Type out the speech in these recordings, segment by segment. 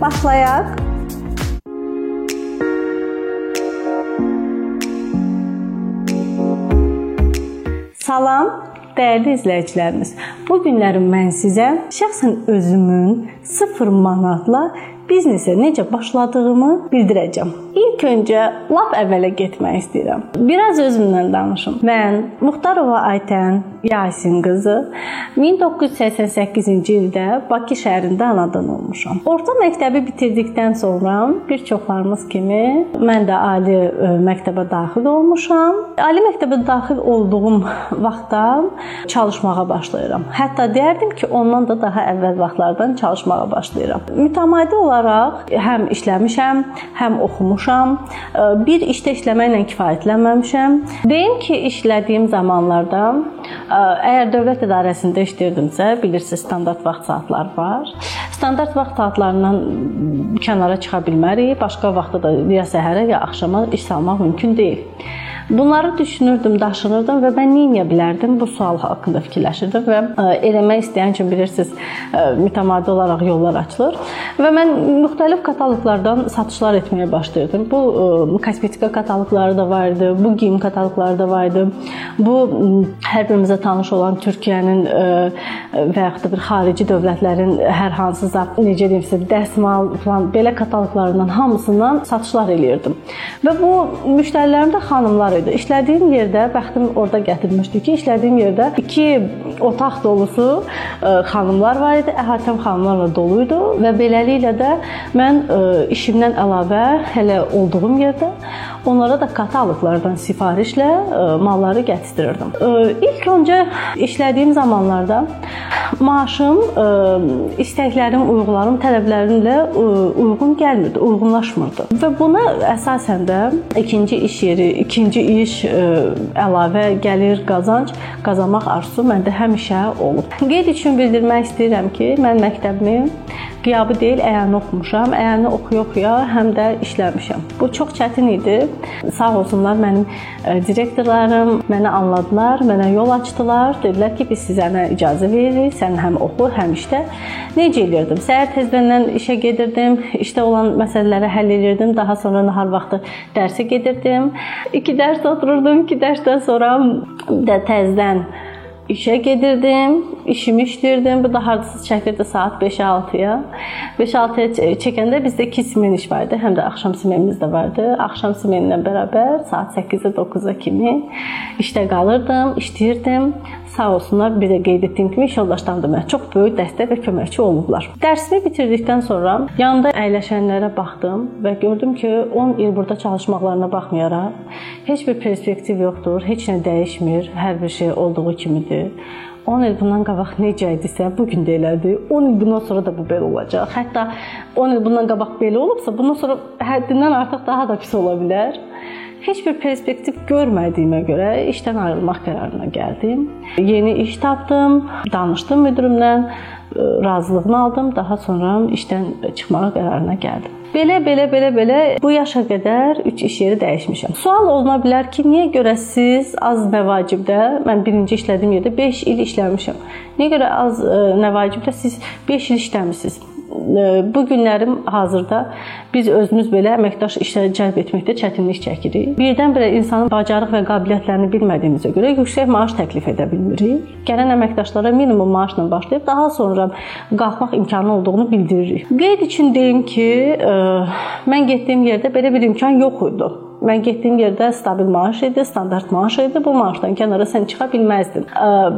Başlayaq. Salam, dəyərli izləyicilərimiz. Bu günlərim mən sizə şəxsən özümün 0 manatla biznesə necə başladığımı bildirəcəm. İlk öncə lap əvvələ getmək istəyirəm. Biraz özümdən danışım. Mən Muxtarova Aytən Yasin qızı 1988-ci ildə Bakı şəhərində anadan olmuşam. Orta məktəbi bitirdikdən sonra bir çoxlarımız kimi mən də ali e, məktəbə daxil olmuşam. Ali məktəbə daxil olduğum vaxtda çalışmağa başlayıram. Hətta deyərdim ki, ondan da daha əvvəl vaxtlardan çalışmağa başlayıram. Mütəmadi olaraq həm işləmişəm, həm oxumuşam. E, bir işdə işləməklə kifayətlənməmişəm. Deyim ki, işlədiyim zamanlarda Əgər dövlət idarəsində işləyirdimsə, bilirsiniz, standart vaxt saatları var. Standart vaxt saatlarından kənara çıxa bilmərik. Başqa vaxtda da ya səhərə, ya axşama iş salmaq mümkün deyil. Bunları düşünürdüm, daşınırdım və mən nə edə bilərdim? Bu sual haqqında fikirləşirdim və e, eləmək istəyən üçün bilirsiniz, e, mütəmadi olaraq yollar açılır və mən müxtəlif kataloqlardan satışlar etməyə başladım. Bu e, kosmetika kataloqları da var idi, bu geyim kataloqları da var idi. Bu hər birimizə tanış olan Türkiyənin və yaxud da bir xarici dövlətlərin hər hansı zat, necə deyim sizə, dəsmal falan belə kataloqlarından hamısından satışlar eləyirdim. Və bu müştərilərim də xanımlar idi. İşlədiyim yerdə bəxtim orada gətirmişdi ki, işlədiyim yerdə 2 otaq dolusu e, xanımlar var idi. Əhatəm xanımlarla dolu idi və beləliklə də mən e, işimdən əlavə hələ olduğum yerdə onlara da kataloqlardan sifarişlə e, malları gətizdirirdim. İlk öncə işlədiyim zamanlarda maaşım istəklərim, uyğularım, tələblərimlə uyğun gəlmirdi, uyğunlaşmırdı. Və buna əsasən də ikinci iş yeri, ikinci iş, əlavə gəlir, qazanc qazanmaq arzusu məndə həmişə olub. Qeyd üçün bildirmək istəyirəm ki, mən məktəbimi qiyabı deyil, əyani oxumuşam. Əyani oxuya-oxuya həm də işləmişəm. Bu çox çətin idi. Sağ olsunlar mənim direktorlarım mənə anladılar, mənə yol açdılar. Dedilər ki, biz sizə icazə veririk, sən həm oxu, həm işlə. Necə edirdim? Səhər tezdən işə gedirdim, işdə olan məsələləri həll edirdim. Daha sonra nahar vaxtı dərsə gedirdim. 2 dərs otururdum, 2 dərsdən sonra da təzədən işə gedirdim, işimi işləyirdim. Bu da hardasa çəkirdi saat 5-6-ya. 5-6-ya çəkəndə bizdə 2 smen iş vardı, həm də axşam smenimiz də vardı. Axşam smeninlə bərabər saat 8-ə 9-a kimi işdə qalırdım, işləyirdim. Sağ olsunlar, bir də qeyd etdiyim kimi iş yoldaşlarım da mənə çox böyük dəstək və köməkçi olublar. Dərsimi bitirdikdən sonra yanında əyləşənlərə baxdım və gördüm ki, 10 il burada çalışmaqlarına baxmayaraq heç bir perspektiv yoxdur, heç nə dəyişmir, hər bir şey olduğu kimidir. 10 il bundan qabaq necə idisə, bu gün də elədir. 10 il bundan sonra da bu belə olacaq. Hətta 10 il bundan qabaq belə olubsa, bundan sonra həddindən artıq daha da pis ola bilər. Heç bir perspektiv görmədiyimə görə işdən ayrılmaq qərarına gəldim. Yeni iş tapdım, danışdım müdirimlə, razılığını aldım, daha sonra işdən çıxmağa qərarına gəldim. Belə belə belə belə bu yaşa qədər 3 iş yeri dəyişmişəm. Sual oluna bilər ki, niyə görə siz az nəvacibdə, mən birinci işlədiyim yerdə 5 il işləmişəm. Niyə görə az nəvacibdə siz 5 il işləmisiniz? Bu günlərim hazırda biz özümüz belə əməkdaş işə cəlb etməkdə çətinlik çəkirik. Birdən-birə insanın bacarıq və qabiliyyətlərini bilmədiyimizə görə yüksək maaş təklif edə bilmirik. Gələn əməkdaşlara minimum maaşla başlayıb daha sonra qalxmaq imkanı olduğunu bildiririk. Qeyd üçün deyim ki, mən getdiyim yerdə belə bir imkan yox idi. Mən getdiyim yerdə stabil maaş idi, standart maaş idi. Bu maaşdan kənara sən çıxa bilməzdin.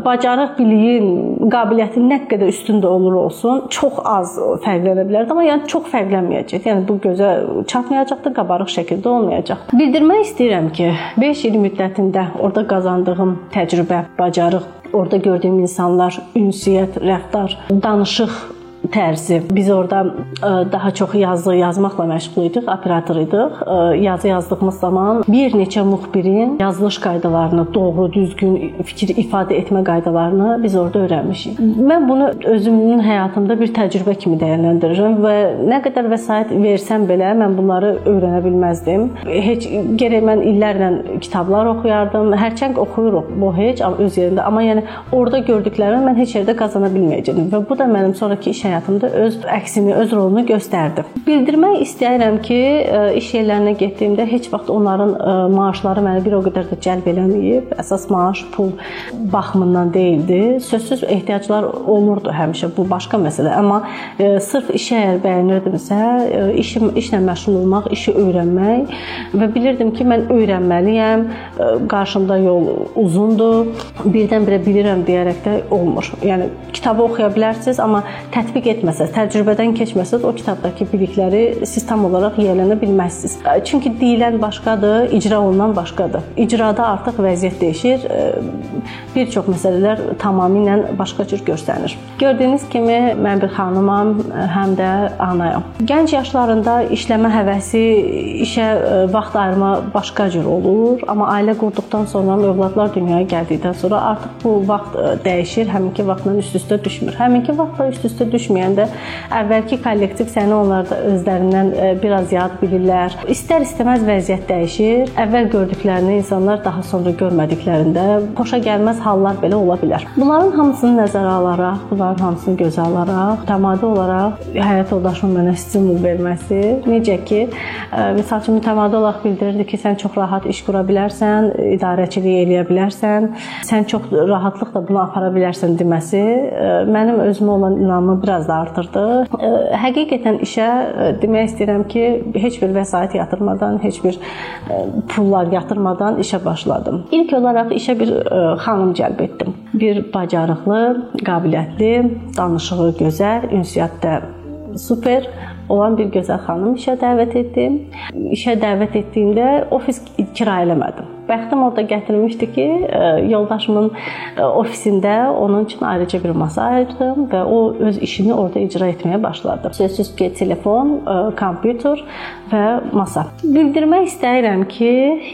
Bacarıq, biliyin, qabiliyyətin nə qədər üstündə olur olsun, çox az fərqlənə bilərdi, amma yəni çox fərqlənməyəcək. Yəni bu gözə çatmayacaqdı, qabarıq şəkildə olmayacaqdı. Bildirmək istəyirəm ki, 5 il müddətində orada qazandığım təcrübə, bacarıq, orada gördüyüm insanlar, ünsiyyət, rəftar, danışıq tərzi. Biz orada e, daha çox yazı yazmaqla məşğul idik, operator idik. E, yazı yazdığımız zaman bir neçə müxbirin yazılış qaydalarını, doğru, düzgün fikir ifadə etmə qaydalarını biz orada öyrənmişik. Mən bunu özümün həyatımda bir təcrübə kimi dəyərləndirirəm və nə qədər vəsait versəm belə mən bunları öyrənə bilməzdim. Heç gərək mən illərlə kitablar oxuyardım. Hərçənd oxuyuruq, bu heç öz yerində, amma yəni orada gördüklərimi mən heç yerdə qazana bilməyəcəydim və bu da mənim sonrakı iş həyatımda öz əksini, öz rolunu göstərdi. Bildirmək istəyirəm ki, iş yerlərinə getdiyimdə heç vaxt onların maaşları məni bir o qədər də cəlb eləməyib. Əsas maaş pul baxımından deyildi. Sözsüz ehtiyaclar olurdu həmişə. Bu başqa məsələ. Amma sırf işi əgər bəyənirdimsə, işim işlə məşğul olmaq, işi öyrənmək və bilirdim ki, mən öyrənməliyəm. Qarşımda yol uzundur. Birdən-birə bilirəm deyərək də olmur. Yəni kitabı oxuya bilərsiniz, amma tətbiq etməsəz, təcrübədən keçməsəz o kitabdakı bilikləri siz tam olaraq yiyələnə bilməzsiniz. Çünki deyilən başqadır, icra olunan başqadır. İcrada artıq vəziyyət dəyişir. Bir çox məsələlər tamamilə başqa cür görsənir. Gördüyünüz kimi mən bir xanımam, həm də anayam. Gənc yaşlarında işləmə həvəsi, işə vaxt ayırma başqa cür olur, amma ailə qurduqdan sonra övladlar dünyaya gəldikdən sonra artıq bu vaxt dəyişir, həminki vaxtla üst-üstə düşmür. Həminki vaxtla üst-üstə düşməyəndə əvvəlki kollektiv səni onlar da özlərindən biraz yad bilirlər. İstər-istəməz vəziyyət dəyişir. Əvvəl gördüklərini insanlar daha sonra görmədiklərində xoşa gəlməz hallar belə ola bilər. Bunların hamısını nəzərə alaraq, bunların hamısını gözə alaraq, təmadi olaraq həyat yoldaşımın mənə stimul verməsi, necə ki, məsəl üçün mütəmadi olaraq bildirirdi ki, sən çox rahat iş qura bilərsən, idarəçilik eləyə bilərsən, sən çox rahatlıqla bunu apara bilərsən deməsi mənim özümə olan inamımı biraz da artırdı. Həqiqətən işə demək istəyirəm ki, heç bir vəsait yatırmadan, heç bir pullar yatırmadan işə başladım. İlk olaraq işə bir xanım cəlb etdim. Bir bacarıqlı, qabiliyyətli, danışığı gözəl, ünsiyyətdə super olan bir gözəl xanım işə dəvət etdim. İşə dəvət etdiyimdə ofis kirayə eləmədim. Bəxtim orada gətirmişdi ki, yoldaşımın ofisində onun üçün ayrıca bir masa ayırdım və o öz işini orada icra etməyə başladı. Sözsüz ki, telefon, kompüter və masa. Bildirmək istəyirəm ki,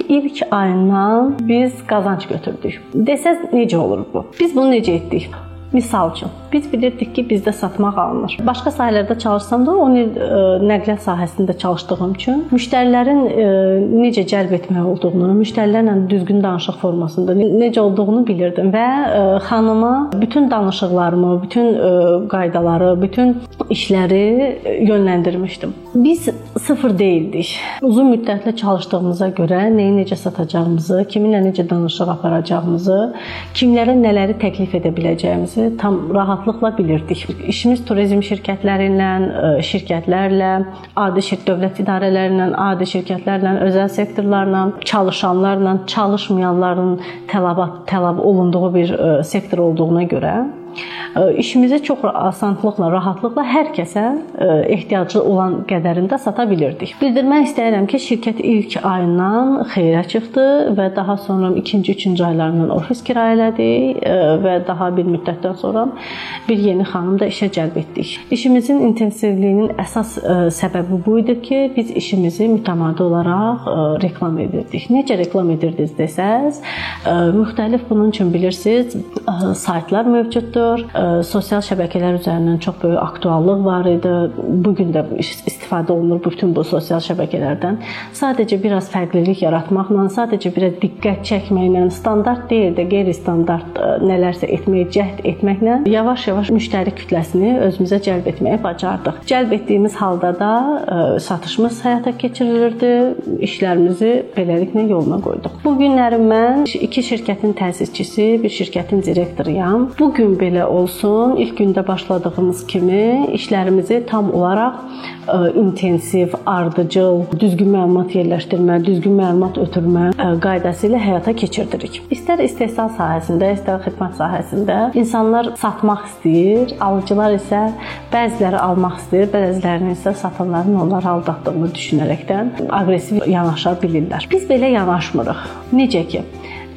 ilk ayından biz qazanc götürdük. Desəz necə olur bu? Biz bunu necə etdik? Misal üçün, biz bilirdik ki, bizdə satmaq alınır. Başqa sahələrdə çalışsam da, 10 il e, nəqliyyat sahəsində çalışdığım üçün müştərilərin e, necə cəlb etmək olduğunu, müştərilərlə düzgün danışıq formasında necə olduğunu bilirdim və e, xanıma bütün danışıqlarımı, bütün qaydaları, bütün işləri yönləndirmişdim. Biz sıfır deyildik. Uzun müddətli çalışdığımıza görə nəyi necə satacağımızı, kiminlə necə danışıq aparacağımızı, kimlərə nələri təklif edə biləcəyimizi işimizi tam rahatlıqla bilirdik. İşimiz turizm şirkətləri ilə, e, şirkətlərlə, adi şirkət dövlət idarələri ilə, adi şirkətlərlə, özəl sektorlarla, çalışanlarla, çalışmayanların tələbat tələb olunduğu bir e, sektor olduğuna görə işimizi çox asanlıqla, rahatlıqla hər kəsə ehtiyacı olan qədərində sata bilirdik. Bildirmək istəyirəm ki, şirkət ilk ayından xeyrə çıxdı və daha sonra 2-ci, 3-cü aylarından ofis kirayələdik və daha bir müddətdən sonra bir yeni xanım da işə cəlb etdik. İşimizin intensivliyinin əsas səbəbi bu idi ki, biz işimizi mütəmadi olaraq reklam edirdik. Necə reklam edirdiniz desəz, müxtəlif bunun üçün bilirsiniz, saytlar mövcuddur olur. Sosial şəbəkələr üzərindən çox böyük aktuallıq var idi. Bu gün də istifadə olunur bütün bu sosial şəbəkələrdən. Sadəcə biraz fərqlilik yaratmaqla, sadəcə biraz diqqət çəkməklə, standart deyil də qeyri-standart nələrsə etməyə cəhd etməklə yavaş-yavaş müştəri kütləsini özümüzə cəlb etməyə bacardıq. Cəlb etdiyimiz halda da satışımız həyata keçirilirdi, işlərimizi beləliklə yoluna qoyduq. Bu günləri mən iki şirkətin təsisçisi, bir şirkətin direktoruyam. Bu gün belə belə olsun, ilk gündə başladığımız kimi işlərimizi tam olaraq ə, e, intensiv, ardıcıl, düzgün məlumat yerləşdirmə, düzgün məlumat ötürmə ə, e, qaydası ilə həyata keçirdirik. İstər istehsal sahəsində, istər xidmət sahəsində insanlar satmaq istəyir, alıcılar isə bəziləri almaq istəyir, bəzilərinin isə satanların onları aldatdığını düşünərəkdən aqressiv yanaşa bilirlər. Biz belə yanaşmırıq. Necə ki,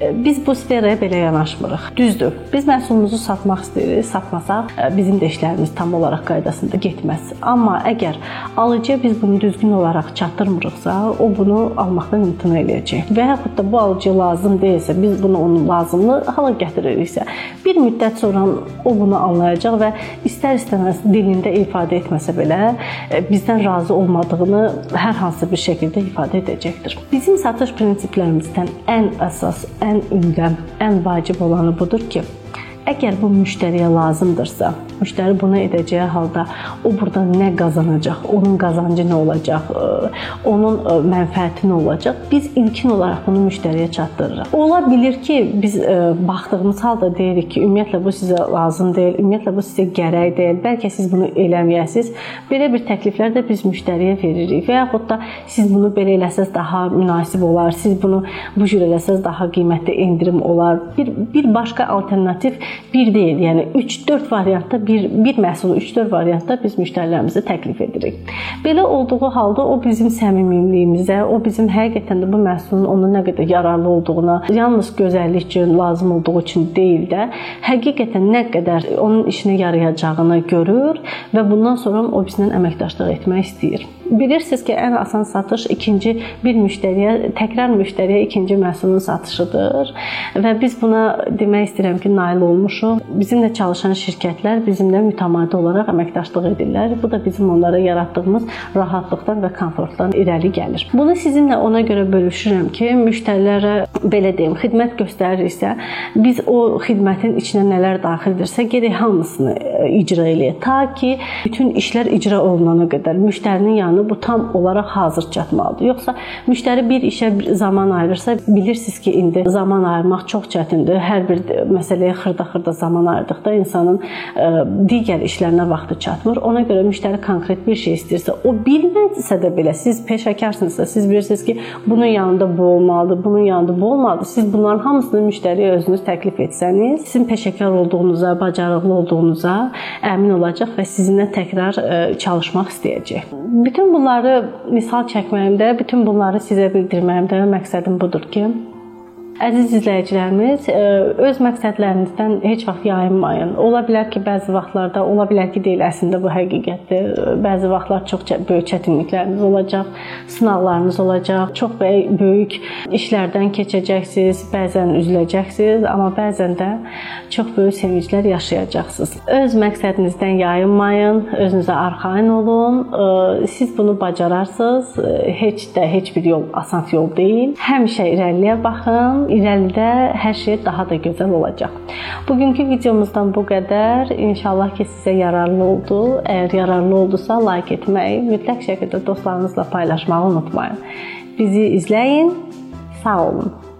Biz bu sferaya belə yanaşmırıq. Düzdür. Biz məhsulumuzu satmaq istəyirik. Satmasaq e, bizim də işlərimiz tam olaraq qaydasında getməz. Amma əgər alıcıya biz bunu düzgün olaraq çatdırmırıqsa, o bunu almaqdan imtina eləyəcək. Və yaxud da bu alıcıya lazım deyilsə, biz bunu onun lazımlı hala gətiririksə, bir müddət sonra o bunu anlayacaq və istər-istəməz dilində ifadə etməsə belə e, bizdən razı olmadığını hər hansı bir şəkildə ifadə edəcəkdir. Bizim satış prinsiplərimizdən ən əsas, ən ən ümdə, ən vacib olanı budur ki, əgər bu müştəriyə lazımdırsa, müştəri bunu edəcəyi halda o burada nə qazanacaq, onun qazancı nə olacaq, onun mənfəəti nə olacaq? Biz ilkin olaraq bunu müştəriyə çatdırırıq. Ola bilər ki, biz baxdığımız halda deyirik ki, ümumiyyətlə bu sizə lazım deyil, ümumiyyətlə bu sizə gərək deyil. Bəlkə siz bunu eləməyəsiniz. Belə bir təkliflər də biz müştəriyə veririk və yaxud da siz bunu belə eləsəz daha münasib olar. Siz bunu bu cür eləsəz daha qiymətli endirim olar. Bir bir başqa alternativ bir deyil. Yəni 3-4 variantda bir bir məhsulu 3-4 variantda biz müştərilərimizə təklif edirik. Belə olduğu halda o bizim səmimiliyimizə, o bizim həqiqətən də bu məhsulun ona nə qədər yararlı olduğuna, yalnız gözəllik üçün, lazım olduğu üçün deyil də, həqiqətən nə qədər onun işinə yarayacağını görür və bundan sonra o bizlə əməkdaşlıq etmək istəyir. Bilirsiniz ki, ən asan satış ikinci bir müştəriyə, təkrar müştəriyə ikinci məhsulun satışıdır və biz buna demək istəyirəm ki, nail olmuşuq. Bizimlə çalışan şirkətlər bizimlə mütəmadi olaraq əməkdaşlıq edirlər. Bu da bizim onlara yaratdığımız rahatlıqdan və komfortdan irəli gəlir. Bunu sizinlə ona görə bölüşürəm ki, müştərilərə belə deyim, xidmət göstəririksə, biz o xidmətin içinə nələr daxildirsə, gərək hamısını e, icra eləyək. Ta ki, bütün işlər icra olunana qədər müştərinin zamanı bu tam olaraq hazır çatmalıdır. Yoxsa müştəri bir işə bir zaman ayırırsa, bilirsiniz ki, indi zaman ayırmaq çox çətindir. Hər bir məsələyə xırda-xırda zaman ayırdıqda insanın e, digər işlərinə vaxtı çatmır. Ona görə müştəri konkret bir şey istəyirsə, o bilməsə də belə siz peşəkarsınızsa, siz bilirsiniz ki, bunun yanında bu olmalıdır, bunun yanında bu olmalıdır. Siz bunların hamısını müştəriyə özünüz təklif etsəniz, sizin peşəkar olduğunuza, bacarıqlı olduğunuza əmin olacaq və sizinlə təkrar e, çalışmaq istəyəcək. Bütün bunları misal çəkməyimdə, bütün bunları sizə bildirməyimdə məqsədim budur ki, Əziz izləyicilərimiz, e, öz məqsədlərinizdən heç vaxt yayınmayın. Ola bilər ki, bəzi vaxtlarda, ola bilər ki, deyil, əslində bu həqiqətdir. Bəzi vaxtlar çox böyük çətinlikləriniz olacaq, sınaqlarınız olacaq, çox böyük işlərdən keçəcəksiniz, bəzən üzüləcəksiniz, amma bəzən də çox böyük sevinclər yaşayacaqsınız. Öz məqsədinizdən yayınmayın, özünüzə arxayın olun. E, siz bunu bacararsınız. E, heç də heç bir yol asan yol deyil. Həmişə irəliyə baxın irəlidə hər şey daha da gözəl olacaq. Bugünkü videomuzdan bu qədər. İnşallah ki, sizə yararlı oldu. Əgər yararlı oldusa, like etməyi, mütləq şəkildə dostlarınızla paylaşmağı unutmayın. Bizi izləyin. Sağ olun.